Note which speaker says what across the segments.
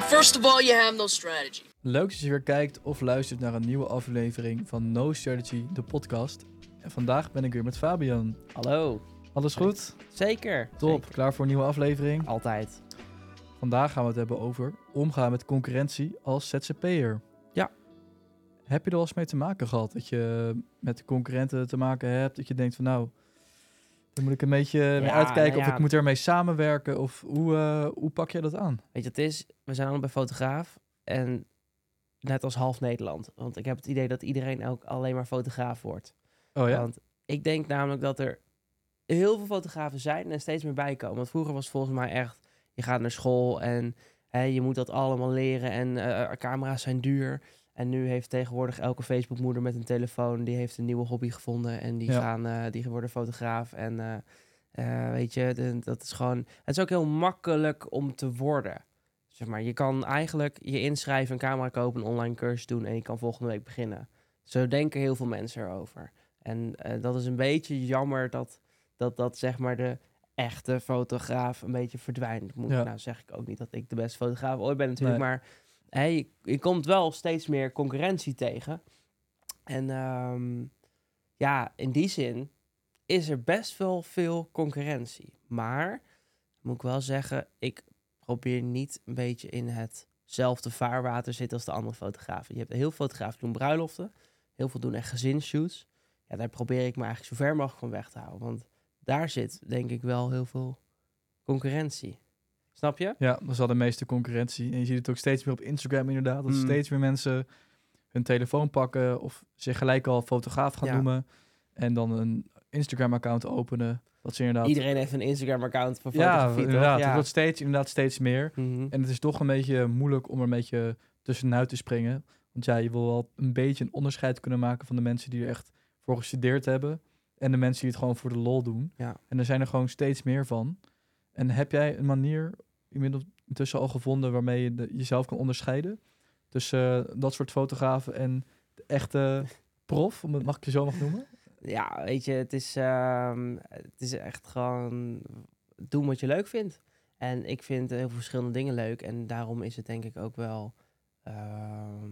Speaker 1: Well, first of all, you have no strategy.
Speaker 2: Leuk dat je weer kijkt of luistert naar een nieuwe aflevering van No Strategy, de podcast. En vandaag ben ik weer met Fabian.
Speaker 3: Hallo.
Speaker 2: Alles goed?
Speaker 3: Zeker.
Speaker 2: Top,
Speaker 3: Zeker.
Speaker 2: klaar voor een nieuwe aflevering?
Speaker 3: Altijd.
Speaker 2: Vandaag gaan we het hebben over omgaan met concurrentie als ZZP'er.
Speaker 3: Ja.
Speaker 2: Heb je er wel eens mee te maken gehad? Dat je met de concurrenten te maken hebt? Dat je denkt van nou, dan moet ik een beetje mee uitkijken
Speaker 3: nou
Speaker 2: of ik moet ermee samenwerken? Of hoe, eh, hoe pak je dat aan?
Speaker 3: Weet je, het is, we zijn allemaal bij fotograaf en net als half Nederland. Want ik heb het idee dat iedereen ook alleen maar fotograaf wordt.
Speaker 2: Oh ja?
Speaker 3: Want ik denk namelijk dat er heel veel fotografen zijn en steeds meer bijkomen. Want vroeger was het volgens mij echt, je gaat naar school en hè, je moet dat allemaal leren en eh, camera's zijn duur. En nu heeft tegenwoordig elke Facebookmoeder met een telefoon, die heeft een nieuwe hobby gevonden en die,
Speaker 2: Ja.
Speaker 3: gaan, eh, die worden fotograaf. En eh, eh, weet je, de- dat is gewoon, het is ook heel makkelijk om te worden. Zeg maar, je kan eigenlijk je inschrijven, een camera kopen, een online cursus doen en je kan volgende week beginnen. Zo denken heel veel mensen erover. En dat is een beetje jammer dat, dat, dat zeg maar de echte fotograaf een beetje verdwijnt. Moet,
Speaker 2: Ja.
Speaker 3: Nou zeg ik ook niet dat ik de beste fotograaf ooit ben natuurlijk,
Speaker 2: Nee.
Speaker 3: maar je, komt wel steeds meer concurrentie tegen. En ehm, ja, in die zin is er best wel veel concurrentie. Maar, moet ik wel zeggen, ik probeer niet een beetje in hetzelfde vaarwater zitten als de andere fotografen. Je hebt heel veel fotografen doen bruiloften. Heel veel doen echt gezinsshoots. Ja, daar probeer ik me eigenlijk zo ver mogelijk van weg te houden. Want daar zit denk ik wel heel veel concurrentie. Snap je?
Speaker 2: Ja, dat is wel de meeste concurrentie. En je ziet het ook steeds meer op Instagram inderdaad. Dat
Speaker 3: Mm.
Speaker 2: steeds meer mensen hun telefoon pakken of zich gelijk al fotograaf gaan
Speaker 3: Ja.
Speaker 2: noemen. En dan een Instagram-account openen. Dat ze inderdaad...
Speaker 3: Iedereen heeft een Instagram-account voor
Speaker 2: ja,
Speaker 3: fotografie, toch?
Speaker 2: inderdaad. Het
Speaker 3: Ja.
Speaker 2: wordt steeds, inderdaad steeds meer.
Speaker 3: Mhm.
Speaker 2: En het is toch een beetje moeilijk om er een beetje tussenuit te springen. Want ja, je wil wel een beetje een onderscheid kunnen maken van de mensen die er echt voor gestudeerd hebben. En de mensen die het gewoon voor de lol doen.
Speaker 3: Ja.
Speaker 2: En er zijn er gewoon steeds meer van. En heb jij een manier inmiddels intussen al gevonden waarmee je de- jezelf kan onderscheiden? Tussen eh, dat soort fotografen en de echte prof, om het mag ik je zo nog noemen?
Speaker 3: Ja, weet je, het is, ehm, het is echt gewoon doen wat je leuk vindt. En ik vind heel veel verschillende dingen leuk. En daarom is het denk ik ook wel ehm,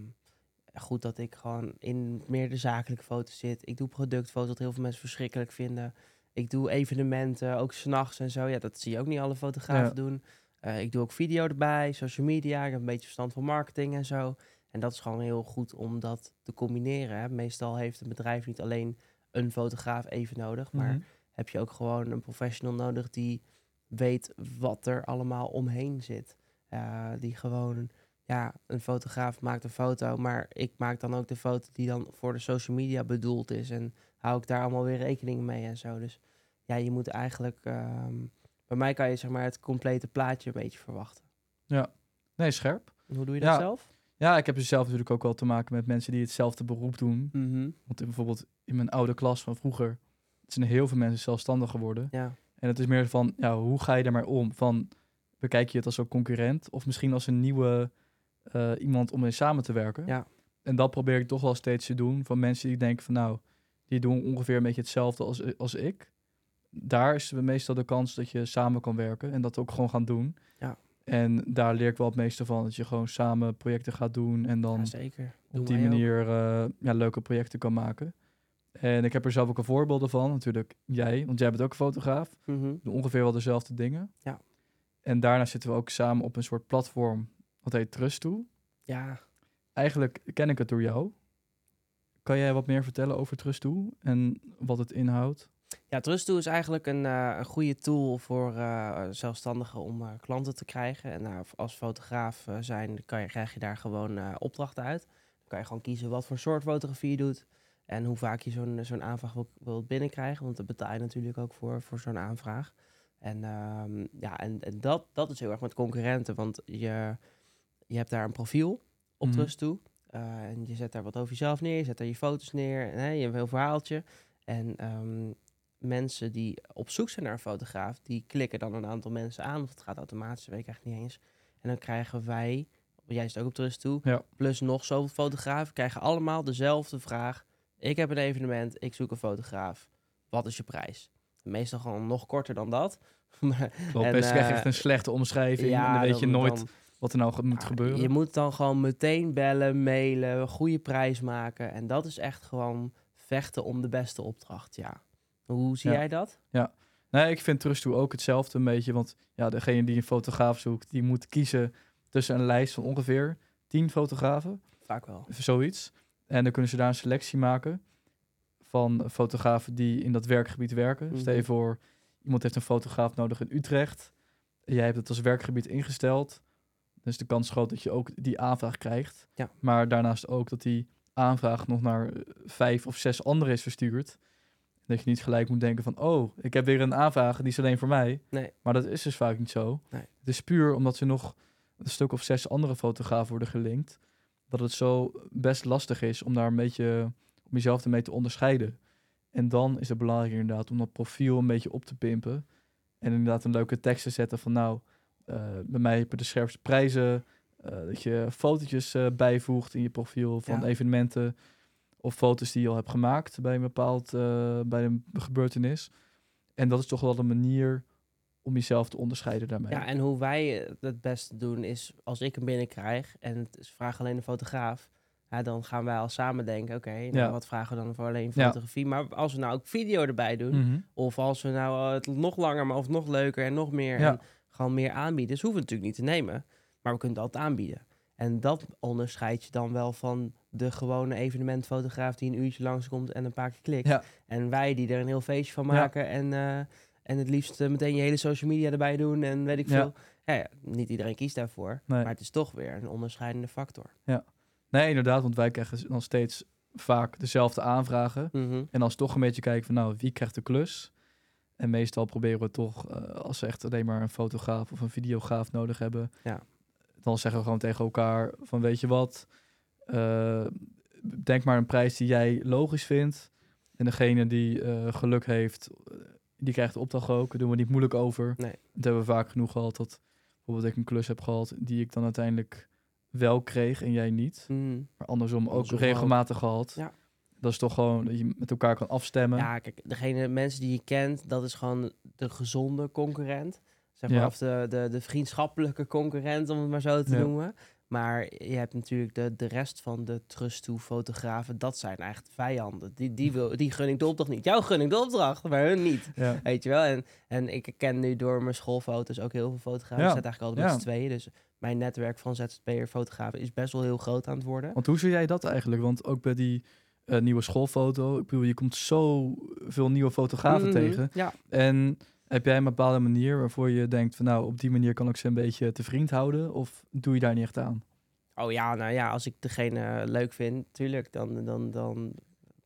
Speaker 3: goed dat ik gewoon in meer de zakelijke foto's zit. Ik doe productfoto's, wat heel veel mensen verschrikkelijk vinden. Ik doe evenementen, ook s'nachts en zo. Ja, dat zie je ook niet alle fotografen
Speaker 2: Ja.
Speaker 3: doen. Eh, ik doe ook video erbij, social media. Ik heb een beetje verstand van marketing en zo. En dat is gewoon heel goed om dat te combineren. Hè. Meestal heeft een bedrijf niet alleen een fotograaf even nodig, maar
Speaker 2: Mhm.
Speaker 3: heb je ook gewoon een professional nodig die weet wat er allemaal omheen zit. Eh, die gewoon, ja, een fotograaf maakt een foto, maar ik maak dan ook de foto die dan voor de social media bedoeld is. En hou ik daar allemaal weer rekening mee en zo. Dus ja, je moet eigenlijk, ehm, bij mij kan je zeg maar het complete plaatje een beetje verwachten.
Speaker 2: Ja, nee, scherp.
Speaker 3: En hoe doe je dat
Speaker 2: Ja.
Speaker 3: zelf?
Speaker 2: Ja, ik heb dus zelf natuurlijk ook wel te maken met mensen die hetzelfde beroep doen.
Speaker 3: Mhm.
Speaker 2: Want in- bijvoorbeeld in mijn oude klas van vroeger zijn heel veel mensen zelfstandig geworden.
Speaker 3: Ja,
Speaker 2: En het is meer van, ja, hoe ga je daar maar om? Van, bekijk je het als een concurrent of misschien als een nieuwe eh, iemand om mee samen te werken?
Speaker 3: Ja.
Speaker 2: En dat probeer ik toch wel steeds te doen van mensen die denken van, nou, die doen ongeveer een beetje hetzelfde als, als ik. Daar is meestal de kans dat je samen kan werken en dat ook gewoon gaan doen.
Speaker 3: Ja.
Speaker 2: En daar leer ik wel het meeste van, dat je gewoon samen projecten gaat doen en dan
Speaker 3: ja zeker.
Speaker 2: Op die manier eh, ja, leuke projecten kan maken. En ik heb er zelf ook een voorbeelden van, natuurlijk jij, want jij bent ook een fotograaf. Doen ongeveer wel dezelfde dingen.
Speaker 3: Ja.
Speaker 2: En daarna zitten we ook samen op een soort platform, wat heet Trust toe.
Speaker 3: Ja,
Speaker 2: Eigenlijk ken ik het door jou. Kan jij wat meer vertellen over Trust toe en wat het inhoudt?
Speaker 3: Ja, Trustdo is eigenlijk een, eh, een goede tool voor eh, zelfstandigen om eh, klanten te krijgen. En nou, als fotograaf zijn, kan je, krijg je daar gewoon opdrachten uit. Dan kan je gewoon kiezen wat voor soort fotografie je doet. En hoe vaak je zo'n zo'n aanvraag wil, wil binnenkrijgen. Want daar betaal je natuurlijk ook voor, voor zo'n aanvraag. En, ehm, ja, en, en dat, dat is heel erg met concurrenten. Want je, je hebt daar een profiel op. Trustdo. Eh, en je zet daar wat over jezelf neer. Je zet daar je foto's neer. En, hè, je hebt een heel verhaaltje. En ehm, mensen die op zoek zijn naar een fotograaf, die klikken dan een aantal mensen aan. Of het gaat automatisch, weet ik eigenlijk niet eens. En dan krijgen wij, jij zit ook op Trust toe,
Speaker 2: Ja.
Speaker 3: plus nog zoveel fotografen, krijgen allemaal dezelfde vraag. Ik heb een evenement, ik zoek een fotograaf. Wat is je prijs? Meestal gewoon nog korter dan dat.
Speaker 2: Klopt, best krijg je
Speaker 3: eh,
Speaker 2: echt een slechte omschrijving en dan weet je nooit
Speaker 3: dan-
Speaker 2: wat er nou moet
Speaker 3: Ja,
Speaker 2: gebeuren.
Speaker 3: Je moet dan gewoon meteen bellen, mailen, goede prijs maken. En dat is echt gewoon vechten om de beste opdracht, ja. Hoe zie
Speaker 2: Ja.
Speaker 3: jij dat?
Speaker 2: Nee, ik vind Trust ook hetzelfde een beetje. Want ja, degene die een fotograaf zoekt, die moet kiezen tussen een lijst van ongeveer 10 fotografen.
Speaker 3: Vaak wel.
Speaker 2: zoiets. En dan kunnen ze daar een selectie maken van fotografen die in dat werkgebied werken.
Speaker 3: Mhm.
Speaker 2: Stel je voor, iemand heeft een fotograaf nodig in Utrecht. Jij hebt het als werkgebied ingesteld. Dan is de kans groot dat je ook die aanvraag krijgt.
Speaker 3: Ja.
Speaker 2: Maar daarnaast ook dat die aanvraag nog naar eh, vijf of zes anderen is verstuurd. Dat je niet gelijk moet denken van, oh, ik heb weer een aanvraag, die is alleen voor mij.
Speaker 3: Nee.
Speaker 2: Maar dat is dus vaak niet zo.
Speaker 3: Nee.
Speaker 2: Het is puur omdat ze nog een stuk of zes andere fotografen worden gelinkt. Dat het zo best lastig is om daar een beetje om jezelf ermee te onderscheiden. En dan is het belangrijk inderdaad om dat profiel een beetje op te pimpen. En inderdaad een leuke tekst te zetten van nou, eh, bij mij heb je de scherpste prijzen. eh, dat je fotootjes eh, bijvoegt in je profiel van
Speaker 3: Ja.
Speaker 2: evenementen. Of foto's die je al hebt gemaakt bij een bepaald eh, bij een gebeurtenis. En dat is toch wel een manier om jezelf te onderscheiden daarmee.
Speaker 3: Ja, en hoe wij het beste doen is, als ik hem binnenkrijg en het is vraag alleen een fotograaf, ja, dan gaan wij al samen denken, oké, nou,
Speaker 2: Ja.
Speaker 3: wat vragen we dan voor alleen
Speaker 2: Ja.
Speaker 3: fotografie? Maar als we nou ook video erbij doen,
Speaker 2: Mhm.
Speaker 3: of als we nou eh, het nog langer, maar of nog leuker en nog meer, en gewoon meer aanbieden, dus hoeven we natuurlijk niet te nemen, maar we kunnen altijd aanbieden. En dat onderscheid je dan wel van de gewone evenementfotograaf die een uurtje langskomt en een paar keer klikt.
Speaker 2: Ja.
Speaker 3: En wij die er een heel feestje van
Speaker 2: Ja.
Speaker 3: maken en, eh, en het liefst eh, meteen je hele social media erbij doen en weet ik
Speaker 2: Ja.
Speaker 3: veel. Ja, ja, niet iedereen kiest daarvoor,
Speaker 2: Nee.
Speaker 3: maar het is toch weer een onderscheidende factor.
Speaker 2: Nee, inderdaad, want wij krijgen dan steeds vaak dezelfde aanvragen.
Speaker 3: Mhm.
Speaker 2: En als toch een beetje kijken van nou, wie krijgt de klus? En meestal proberen we toch, eh, als ze echt alleen maar een fotograaf of een videograaf nodig hebben,
Speaker 3: Ja.
Speaker 2: dan zeggen we gewoon tegen elkaar van weet je wat, eh, denk maar een prijs die jij logisch vindt. En degene die eh, geluk heeft, eh, die krijgt de opdracht ook. Daar doen we niet moeilijk over.
Speaker 3: Nee.
Speaker 2: Dat hebben we vaak genoeg gehad dat bijvoorbeeld ik een klus heb gehad die ik dan uiteindelijk wel kreeg en jij niet.
Speaker 3: Mhm.
Speaker 2: Maar andersom ook regelmatig gehad.
Speaker 3: Ja.
Speaker 2: Dat is toch gewoon dat je met elkaar kan afstemmen.
Speaker 3: Ja, kijk, degene mensen die je kent, dat is gewoon de gezonde concurrent. Zeg maar,
Speaker 2: Ja.
Speaker 3: of de, de, de vriendschappelijke concurrent, om het maar zo te
Speaker 2: Ja.
Speaker 3: noemen. Maar je hebt natuurlijk de, de rest van de trust toe fotografen, dat zijn echt vijanden. Die, die, wil, die gun ik de opdracht niet. Jou gun ik de opdracht, maar hun niet.
Speaker 2: Ja.
Speaker 3: Weet je wel? En, en ik ken nu door mijn schoolfoto's ook heel veel fotografen.
Speaker 2: Ja.
Speaker 3: Ik zit eigenlijk altijd met z'n tweeën. Dus mijn netwerk van ZZP'er fotografen is best wel heel groot aan het worden.
Speaker 2: Want hoe zie jij dat eigenlijk? Want ook bij die eh, nieuwe schoolfoto, ik bedoel, je komt zo veel nieuwe fotografen
Speaker 3: Mhm,
Speaker 2: tegen.
Speaker 3: Ja,
Speaker 2: En heb jij een bepaalde manier waarvoor je denkt van nou, op die manier kan ik ze een beetje te vriend houden? Of doe je daar niet echt aan?
Speaker 3: Oh ja, nou ja, als ik degene leuk vind, tuurlijk, dan, dan, dan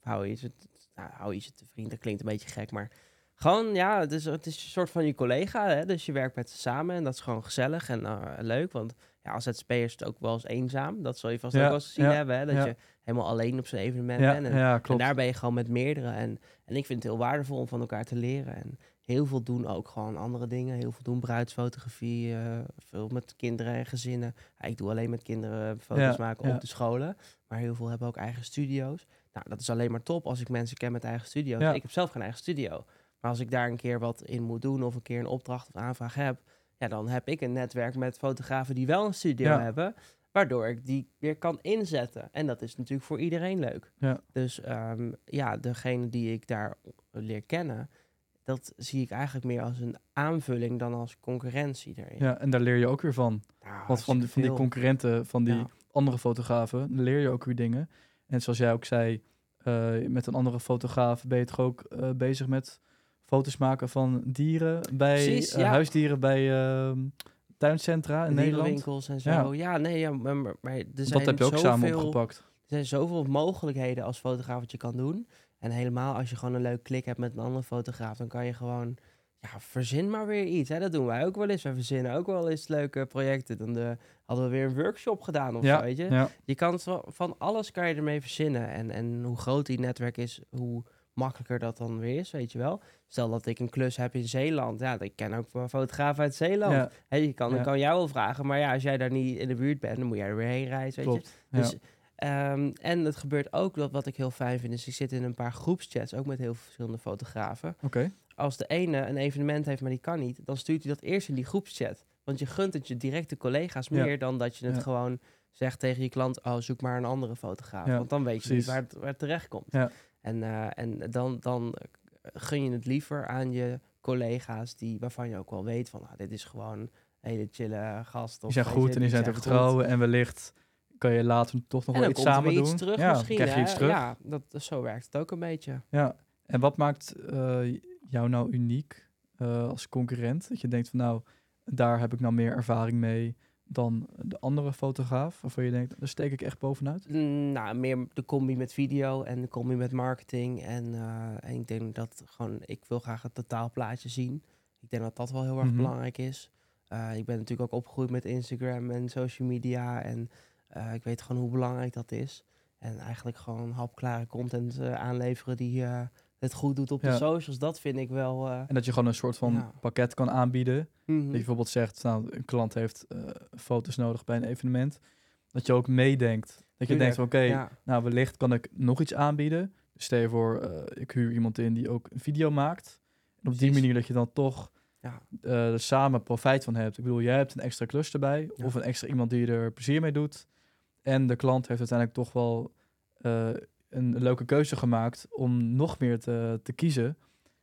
Speaker 3: hou je ze, nou, hou je ze te vriend. Dat klinkt een beetje gek, maar gewoon, ja, het is, het is een soort van je collega, hè? dus je werkt met ze samen en dat is gewoon gezellig en eh, leuk, want ja, als is het ook wel eens eenzaam. Dat zal je vast
Speaker 2: Ja,
Speaker 3: ook wel eens gezien
Speaker 2: ja,
Speaker 3: hebben, hè? dat
Speaker 2: ja.
Speaker 3: je helemaal alleen op zo'n evenement bent. En, en daar ben je gewoon met meerdere. En, en ik vind het heel waardevol om van elkaar te leren. En heel veel doen ook gewoon andere dingen. Heel veel doen bruidsfotografie, eh, veel met kinderen en gezinnen. Ja, ik doe alleen met kinderen foto's
Speaker 2: Ja,
Speaker 3: maken
Speaker 2: ja.
Speaker 3: op de scholen. Maar heel veel hebben ook eigen studio's. Nou, dat is alleen maar top als ik mensen ken met eigen studio's.
Speaker 2: Ja.
Speaker 3: Ik heb zelf geen eigen studio. Maar als ik daar een keer wat in moet doen of een keer een opdracht of aanvraag heb, ja, dan heb ik een netwerk met fotografen die wel een studio hebben, waardoor ik die weer kan inzetten. En dat is natuurlijk voor iedereen leuk.
Speaker 2: Ja.
Speaker 3: Dus ehm, ja, degene die ik daar leer kennen, dat zie ik eigenlijk meer als een aanvulling dan als concurrentie erin.
Speaker 2: Ja, en daar leer je ook weer van.
Speaker 3: Nou,
Speaker 2: Want van die, van die concurrenten, van die
Speaker 3: Ja.
Speaker 2: andere fotografen, dan leer je ook weer dingen. En zoals jij ook zei, eh, met een andere fotograaf ben je toch ook eh, bezig met foto's maken van dieren bij
Speaker 3: Precies,
Speaker 2: eh,
Speaker 3: ja.
Speaker 2: huisdieren bij ehm, tuincentra in Nederland.
Speaker 3: Dierenwinkels en zo.
Speaker 2: Ja.
Speaker 3: Ja, nee, ja, maar, maar- maar er zijn
Speaker 2: Dat heb je ook samen opgepakt.
Speaker 3: Er zijn zoveel mogelijkheden als fotograaf wat je kan doen. En helemaal als je gewoon een leuk klik hebt met een andere fotograaf, dan kan je gewoon, ja, verzin maar weer iets. Hè? Dat doen wij ook wel eens. Wij verzinnen ook wel eens leuke projecten. Dan eh, hadden we weer een workshop gedaan of
Speaker 2: Ja,
Speaker 3: zo, weet je.
Speaker 2: ja,
Speaker 3: Je kan van alles kan je ermee verzinnen. En, en hoe groot die netwerk is, hoe makkelijker dat dan weer is, weet je wel. Stel dat ik een klus heb in Zeeland. Ja, ik ken ook een fotograaf uit Zeeland.
Speaker 2: ja,
Speaker 3: je kan,
Speaker 2: Ja.
Speaker 3: ik kan jou wel vragen, maar ja, als jij daar niet in de buurt bent, dan moet jij er weer heen reizen, weet je.
Speaker 2: klopt.
Speaker 3: Dus, ehm, en het gebeurt ook, dat wat ik heel fijn vind, is ik zit in een paar groepschats, ook met heel veel verschillende fotografen.
Speaker 2: Oké,
Speaker 3: Als de ene een evenement heeft, maar die kan niet, dan stuurt hij dat eerst in die groepschat. Want je gunt het je directe collega's
Speaker 2: Ja.
Speaker 3: meer dan dat je het
Speaker 2: Ja.
Speaker 3: gewoon zegt tegen je klant, oh, zoek maar een andere fotograaf.
Speaker 2: Ja,
Speaker 3: Want dan weet je niet waar het, waar het terecht komt.
Speaker 2: Ja.
Speaker 3: En, eh, en dan, dan gun je het liever aan je collega's die, waarvan je ook wel weet van, ah, dit is gewoon een hele chille gast.
Speaker 2: Die
Speaker 3: of
Speaker 2: zijn
Speaker 3: weet je,
Speaker 2: goed en die zijn te vertrouwen. En wellicht kan je later toch nog wel iets samen doen.
Speaker 3: iets terug
Speaker 2: ja,
Speaker 3: misschien.
Speaker 2: krijg je
Speaker 3: hè?
Speaker 2: iets terug.
Speaker 3: Ja, dat, zo werkt het ook een beetje.
Speaker 2: Ja, en wat maakt eh, jou nou uniek eh, als concurrent? Dat je denkt van nou, daar heb ik nou meer ervaring mee dan de andere fotograaf. Waarvan je denkt, daar steek ik echt bovenuit.
Speaker 3: Mm, Nou, meer de combi met video en de combi met marketing. En, eh, en ik denk dat gewoon, ik wil graag het totaalplaatje zien. Ik denk dat dat wel heel erg
Speaker 2: Mhm.
Speaker 3: belangrijk is. Ik ben natuurlijk ook opgegroeid met Instagram en social media. En eh, ik weet gewoon hoe belangrijk dat is. En eigenlijk gewoon hapklare content eh, aanleveren die eh, het goed doet op
Speaker 2: Ja.
Speaker 3: de socials. Dat vind ik wel...
Speaker 2: En dat je gewoon een soort van
Speaker 3: Ja.
Speaker 2: pakket kan aanbieden.
Speaker 3: mhm.
Speaker 2: Dat je bijvoorbeeld zegt, nou, een klant heeft foto's nodig bij een evenement. Dat je ook meedenkt. Dat je
Speaker 3: Tuurlijk,
Speaker 2: denkt oké,
Speaker 3: ja.
Speaker 2: nou wellicht kan ik nog iets aanbieden. Dus stel je voor, ik huur iemand in die ook een video maakt. En op die manier dat je dan toch
Speaker 3: Ja.
Speaker 2: er samen profijt van hebt. Ik bedoel, jij hebt een extra klus erbij.
Speaker 3: Ja.
Speaker 2: Of een extra iemand die er plezier mee doet. En de klant heeft uiteindelijk toch wel eh, een leuke keuze gemaakt om nog meer te, te kiezen.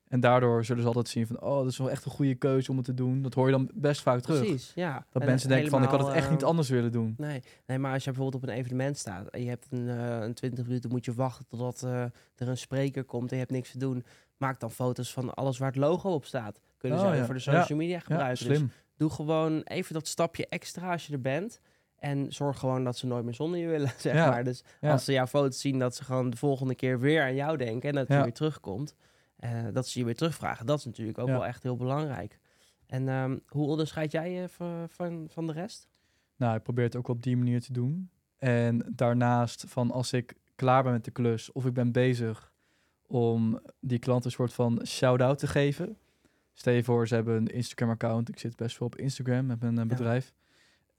Speaker 2: En daardoor zullen ze altijd zien van, oh, dat is wel echt een goede keuze om het te doen. Dat hoor je dan best vaak terug.
Speaker 3: Precies, ja.
Speaker 2: Dat
Speaker 3: En
Speaker 2: mensen denken van, ik had het echt niet
Speaker 3: eh,
Speaker 2: anders willen doen.
Speaker 3: Nee, nee, maar als je bijvoorbeeld op een evenement staat en je hebt een, eh, een 20 minuten moet je wachten totdat er een spreker komt en je hebt niks te doen, maak dan foto's van alles waar het logo op staat. Kunnen
Speaker 2: Oh,
Speaker 3: ze
Speaker 2: ja.
Speaker 3: voor de social media
Speaker 2: Ja,
Speaker 3: gebruiken. Dus
Speaker 2: slim.
Speaker 3: doe gewoon even dat stapje extra als je er bent. En zorg gewoon dat ze nooit meer zonder je willen, zeg
Speaker 2: Ja.
Speaker 3: maar. Dus
Speaker 2: Ja.
Speaker 3: als ze jouw foto's zien, dat ze gewoon de volgende keer weer aan jou denken en dat je
Speaker 2: Ja.
Speaker 3: weer terugkomt. eh, dat ze je weer terugvragen. Dat is natuurlijk ook wel echt heel belangrijk. En ehm, hoe onderscheid jij je van, van, van de rest?
Speaker 2: Nou, ik probeer het ook op die manier te doen. En daarnaast van als ik klaar ben met de klus of ik ben bezig om die klant een soort van shout-out te geven. Stel je voor, ze hebben een Instagram-account. Ik zit best wel op Instagram met mijn eh, bedrijf.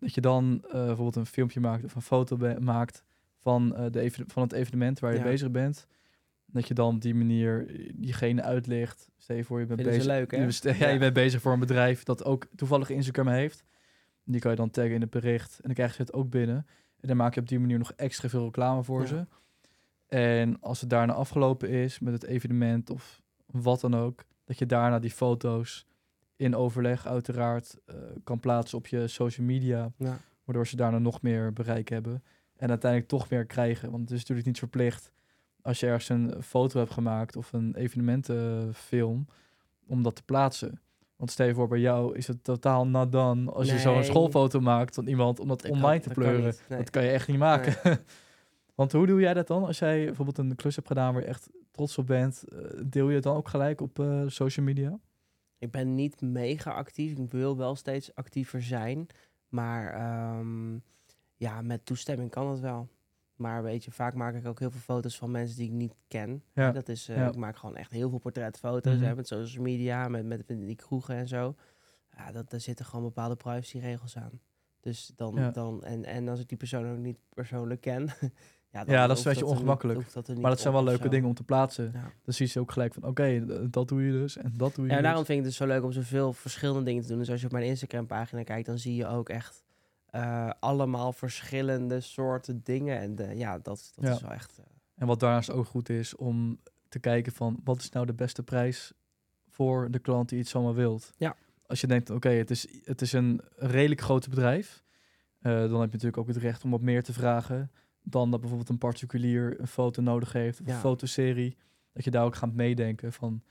Speaker 2: Dat je dan eh, bijvoorbeeld een filmpje maakt of een foto maakt van, eh, de even- van het evenement waar je
Speaker 3: Ja.
Speaker 2: bezig bent. Dat je dan op die manier diegene uitlicht. Stel je voor, je bent bezig.
Speaker 3: leuk,
Speaker 2: je, ja,
Speaker 3: Ja.
Speaker 2: je bent bezig voor een bedrijf dat ook toevallig Instagram heeft. Die kan je dan taggen in het bericht. En dan krijgen ze het ook binnen. En dan maak je op die manier nog extra veel reclame voor
Speaker 3: Ja.
Speaker 2: ze. En als het daarna afgelopen is met het evenement of wat dan ook, dat je daarna die foto's in overleg uiteraard eh, kan plaatsen op je social media,
Speaker 3: Ja.
Speaker 2: waardoor ze daarna nog meer bereik hebben en uiteindelijk toch meer krijgen. Want het is natuurlijk niet verplicht als je ergens een foto hebt gemaakt of een evenementenfilm om dat te plaatsen. Want stel je voor, bij jou is het totaal nadan als je zo'n
Speaker 3: Nee.
Speaker 2: schoolfoto maakt van iemand om dat online
Speaker 3: kan-
Speaker 2: te
Speaker 3: dat kan
Speaker 2: pleuren.
Speaker 3: nee.
Speaker 2: Dat kan je echt niet maken. Want hoe doe jij dat dan? Als jij bijvoorbeeld een klus hebt gedaan waar je echt trots op bent, eh, deel je het dan ook gelijk op eh, social media?
Speaker 3: Ik ben niet mega actief. Ik wil wel steeds actiever zijn. Maar ehm, ja, met toestemming kan het wel. Maar weet je, vaak maak ik ook heel veel foto's van mensen die ik niet ken.
Speaker 2: Ja.
Speaker 3: Dat is, eh,
Speaker 2: Ja.
Speaker 3: Ik maak gewoon echt heel veel portretfoto's
Speaker 2: Mhm.
Speaker 3: hè, met social media, met, met, met die kroegen en zo. Ja, dat, daar zitten gewoon bepaalde privacyregels aan. Dus dan,
Speaker 2: Ja.
Speaker 3: dan en, en als ik die persoon ook niet persoonlijk ken. ja,
Speaker 2: Ja, dat is een beetje
Speaker 3: niet-
Speaker 2: ongemakkelijk.
Speaker 3: dat
Speaker 2: Maar dat zijn wel leuke dingen om te plaatsen.
Speaker 3: Ja.
Speaker 2: Dan zie je ze ook gelijk van, oké, dat doe je dus en dat doe je
Speaker 3: Ja,
Speaker 2: dus.
Speaker 3: daarom vind ik het dus zo leuk om zoveel verschillende dingen te doen. Dus als je op mijn Instagram-pagina kijkt, dan zie je ook echt eh, allemaal verschillende soorten dingen. En de, ja, dat, dat
Speaker 2: Ja.
Speaker 3: is wel echt... eh,
Speaker 2: En wat daarnaast ook goed is om te kijken van, wat is nou de beste prijs voor de klant die iets allemaal wilt?
Speaker 3: Ja.
Speaker 2: Als je denkt, oké, het, is, het is een redelijk groot bedrijf, eh, dan heb je natuurlijk ook het recht om wat meer te vragen dan dat bijvoorbeeld een particulier een foto nodig heeft of
Speaker 3: Ja.
Speaker 2: een fotoserie. Dat je daar ook gaat meedenken van,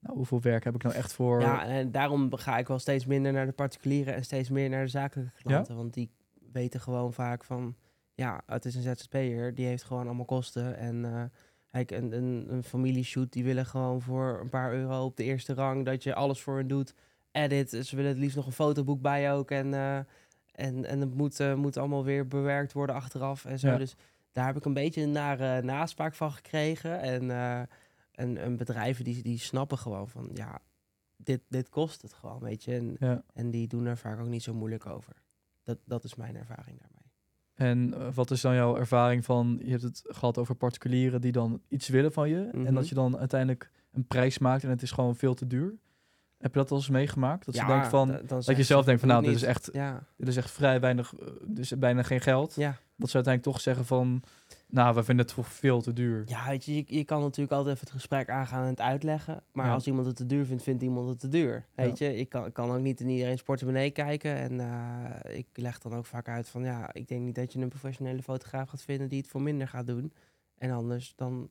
Speaker 2: nou, hoeveel werk heb ik nou echt voor?
Speaker 3: Ja, en daarom ga ik wel steeds minder naar de particulieren en steeds meer naar de zakelijke klanten. Want die weten gewoon vaak van, ja, het is een ZZP'er, die heeft gewoon allemaal kosten. En eh kijk, een, een, een familieshoot, die willen gewoon voor een paar euro op de eerste rang dat je alles voor hen doet. Edit, ze willen het liefst nog een fotoboek bij ook. En, eh, en, en het moet, eh, moet allemaal weer bewerkt worden achteraf en zo.
Speaker 2: Ja.
Speaker 3: Dus daar heb ik een beetje een nare naspraak van gekregen. En, eh, en, en bedrijven die, die snappen gewoon van, ja, dit, dit kost het gewoon, weet je. En,
Speaker 2: Ja.
Speaker 3: en die doen er vaak ook niet zo moeilijk over. Dat, dat is mijn ervaring daarmee.
Speaker 2: En eh, wat is dan jouw ervaring van, je hebt het gehad over particulieren die dan iets willen van je en
Speaker 3: Mhm.
Speaker 2: dat je dan uiteindelijk een prijs maakt en het is gewoon veel te duur. Heb je dat al eens meegemaakt? Dat
Speaker 3: ja,
Speaker 2: je denkt van,
Speaker 3: dan
Speaker 2: dat je
Speaker 3: ze
Speaker 2: zelf denkt van, nou, dit is echt,
Speaker 3: Ja,
Speaker 2: dit is echt vrij weinig, dus bijna geen geld.
Speaker 3: ja.
Speaker 2: Dat ze uiteindelijk toch zeggen van, nou, we vinden het toch veel te duur.
Speaker 3: ja weet je, je, je kan natuurlijk altijd even het gesprek aangaan en het uitleggen. Maar
Speaker 2: Ja.
Speaker 3: als iemand het te duur vindt, vindt iemand het te duur. Weet je, ik kan, ik kan ook niet in iedereen's portemonnee kijken. En eh, ik leg dan ook vaak uit van, ja, ik denk niet dat je een professionele fotograaf gaat vinden die het voor minder gaat doen. En anders dan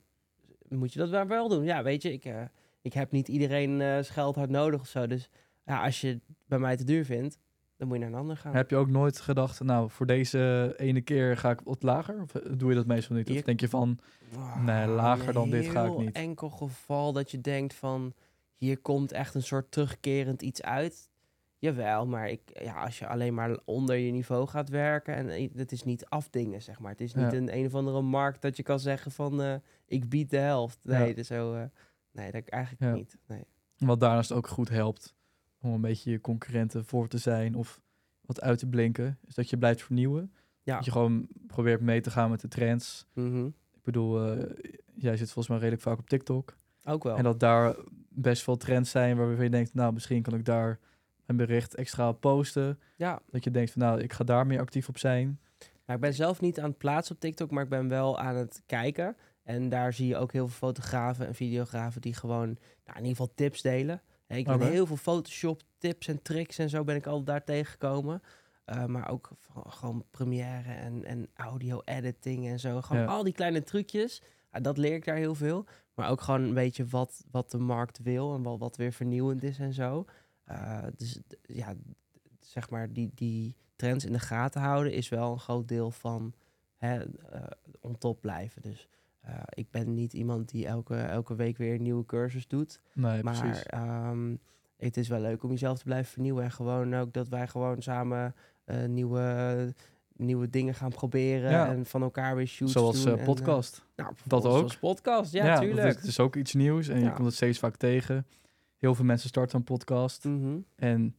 Speaker 3: moet je dat wel- wel doen. Ja, weet je, ik, eh, ik heb niet iedereen eh zijn geld hard nodig of zo. Dus ja, als je het bij mij te duur vindt, dan moet je naar een ander gaan.
Speaker 2: Heb je ook nooit gedacht, nou, voor deze ene keer ga ik wat lager? Of eh, doe je dat meestal niet? Of
Speaker 3: Je-
Speaker 2: denk je van,
Speaker 3: Wow,
Speaker 2: Nee, lager dan dit ga ik niet.
Speaker 3: enkel geval dat je denkt van... hier komt echt een soort terugkerend iets uit. Jawel, maar ik, ja, als je alleen maar onder je niveau gaat werken... en het is niet afdingen, zeg maar. Het is niet
Speaker 2: Ja.
Speaker 3: een, een of andere markt dat je kan zeggen van... eh, ik bied de helft. Nee,
Speaker 2: Ja.
Speaker 3: dus zo, eh, nee dat eigenlijk
Speaker 2: Ja.
Speaker 3: niet. Nee.
Speaker 2: wat daarnaast ook goed helpt om een beetje je concurrenten voor te zijn of wat uit te blinken, is dat je blijft vernieuwen.
Speaker 3: Ja.
Speaker 2: Dat je gewoon probeert mee te gaan met de trends.
Speaker 3: Mhm.
Speaker 2: Ik bedoel, eh, jij zit volgens mij redelijk vaak op TikTok.
Speaker 3: Ook wel.
Speaker 2: En dat daar best wel trends zijn waarvan je denkt, nou, misschien kan ik daar een bericht extra posten.
Speaker 3: Ja,
Speaker 2: Dat je denkt van, nou, ik ga daar meer actief op zijn.
Speaker 3: Ik ben zelf niet aan het plaatsen op TikTok, maar ik ben wel aan het kijken. En daar zie je ook heel veel fotografen en videografen die gewoon nou, in ieder geval tips delen. Ik ben heel veel Photoshop tips en tricks en zo ben ik al daar tegengekomen. Eh, maar ook gewoon première en, en audio editing en zo. Gewoon
Speaker 2: Ja.
Speaker 3: al die kleine trucjes. Dat leer ik daar heel veel. Maar ook gewoon een beetje wat, wat de markt wil en wat, wat weer vernieuwend is en zo. Eh, dus ja, zeg maar die, die trends in de gaten houden is wel een groot deel van hè, eh, on top blijven. Dus ik ben niet iemand die elke, elke week weer een nieuwe cursus doet.
Speaker 2: Nee,
Speaker 3: maar ehm, het is wel leuk om jezelf te blijven vernieuwen. En gewoon ook dat wij gewoon samen eh, nieuwe, nieuwe dingen gaan proberen.
Speaker 2: Ja.
Speaker 3: En van elkaar weer shoots
Speaker 2: Zoals
Speaker 3: doen.
Speaker 2: eh,
Speaker 3: en,
Speaker 2: podcast.
Speaker 3: eh, nou,
Speaker 2: Dat ook.
Speaker 3: Zoals podcast, ja,
Speaker 2: dat
Speaker 3: tuurlijk.
Speaker 2: is, het is ook iets nieuws en je komt het steeds vaak tegen. Heel veel mensen starten een podcast.
Speaker 3: Mhm.
Speaker 2: En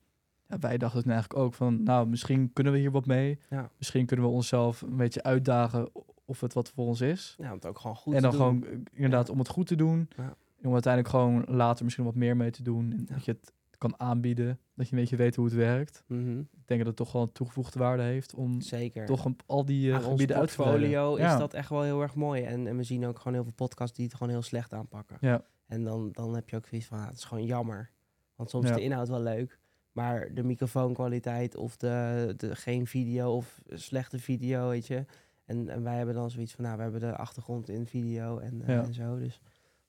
Speaker 2: ja, wij dachten eigenlijk ook van, nou, misschien kunnen we hier wat mee. Misschien kunnen we onszelf een beetje uitdagen of het wat voor ons is.
Speaker 3: Ja, om het ook gewoon goed
Speaker 2: en dan gewoon eh, inderdaad om het goed te doen.
Speaker 3: Ja.
Speaker 2: En om uiteindelijk gewoon later misschien wat meer mee te doen. En dat je het kan aanbieden. Dat je een beetje weet hoe het werkt.
Speaker 3: Mhm.
Speaker 2: Ik denk dat het toch wel een toegevoegde waarde heeft om
Speaker 3: Zeker.
Speaker 2: toch een, al die eh, gebieden uit te
Speaker 3: portfolio is dat echt wel heel erg mooi. En, en we zien ook gewoon heel veel podcasts die het gewoon heel slecht aanpakken.
Speaker 2: Ja.
Speaker 3: En dan, dan heb je ook zoiets van, ah, het is gewoon jammer. Want soms is de inhoud wel leuk. Maar de microfoonkwaliteit of de, de geen video of slechte video, weet je. En, en wij hebben dan zoiets van, nou, we hebben de achtergrond in video en, eh,
Speaker 2: Ja.
Speaker 3: en zo. Dus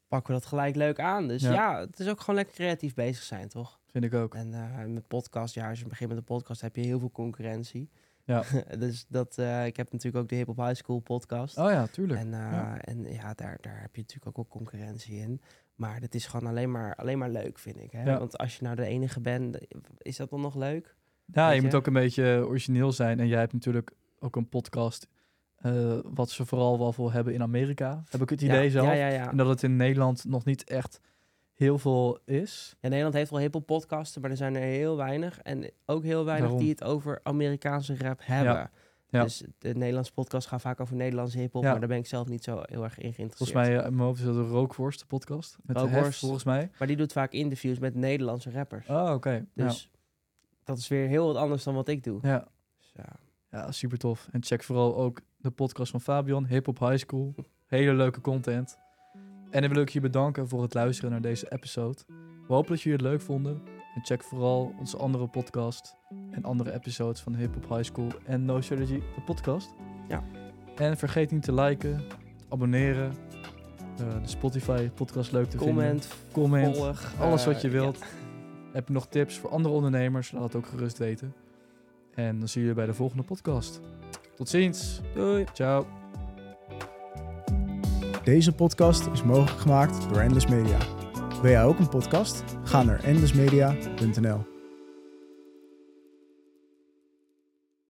Speaker 3: pakken we dat gelijk leuk aan. Dus
Speaker 2: Ja.
Speaker 3: ja. het is ook gewoon lekker creatief bezig zijn, toch?
Speaker 2: Vind ik ook.
Speaker 3: En eh, met podcast, ja, als je begint met een podcast, heb je heel veel concurrentie.
Speaker 2: Ja.
Speaker 3: dus dat, eh, ik heb natuurlijk ook de Hip Hop High School podcast.
Speaker 2: Oh ja, tuurlijk.
Speaker 3: En,
Speaker 2: Ja.
Speaker 3: en ja, daar, daar heb je natuurlijk ook wel concurrentie in. Maar het is gewoon alleen maar, alleen maar leuk, vind ik. Hè?
Speaker 2: Ja.
Speaker 3: Want als je nou de enige bent, is dat dan nog leuk?
Speaker 2: Ja, je moet ook een beetje origineel zijn. En jij hebt natuurlijk ook een podcast. Eh, wat ze vooral wel veel hebben in Amerika. Heb ik het idee
Speaker 3: ja,
Speaker 2: zelf.
Speaker 3: Ja, ja.
Speaker 2: En dat het in Nederland nog niet echt heel veel is.
Speaker 3: Ja, Nederland heeft wel hiphop podcasten, maar er zijn er heel weinig. En ook heel weinig
Speaker 2: Daarom.
Speaker 3: die het over Amerikaanse rap hebben.
Speaker 2: Ja.
Speaker 3: Dus de Nederlandse podcast gaan vaak over Nederlandse hiphop,
Speaker 2: Ja.
Speaker 3: maar daar ben ik zelf niet zo heel erg in geïnteresseerd.
Speaker 2: Volgens mij, eh, in mijn hoofd is dat de Rookworst, de podcast. Met hef,
Speaker 3: Rookworst.
Speaker 2: volgens mij.
Speaker 3: Maar die doet vaak interviews met Nederlandse rappers.
Speaker 2: Oh, oké.
Speaker 3: Dus dat is weer heel wat anders dan wat ik doe.
Speaker 2: Ja.
Speaker 3: Dus, ja.
Speaker 2: Ja, super tof. En check vooral ook de podcast van Fabian, Hip Hop High School. Hele leuke content. En dan wil ik je bedanken voor het luisteren naar deze episode. We hopen dat jullie het leuk vonden. En check vooral onze andere podcast en andere episodes van Hip Hop High School en No Strategy, de podcast.
Speaker 3: Ja.
Speaker 2: En vergeet niet te liken, te abonneren, eh, de Spotify podcast leuk te vinden.
Speaker 3: Comment,
Speaker 2: Comment,
Speaker 3: volg.
Speaker 2: alles
Speaker 3: eh,
Speaker 2: wat je wilt. Heb je nog tips voor andere ondernemers? Laat het ook gerust weten. En dan zie je bij de volgende podcast. Tot ziens.
Speaker 3: Doei.
Speaker 2: Ciao.
Speaker 4: Deze podcast is mogelijk gemaakt door Endless Media. Wil jij ook een podcast? Ga naar endlessmedia.nl.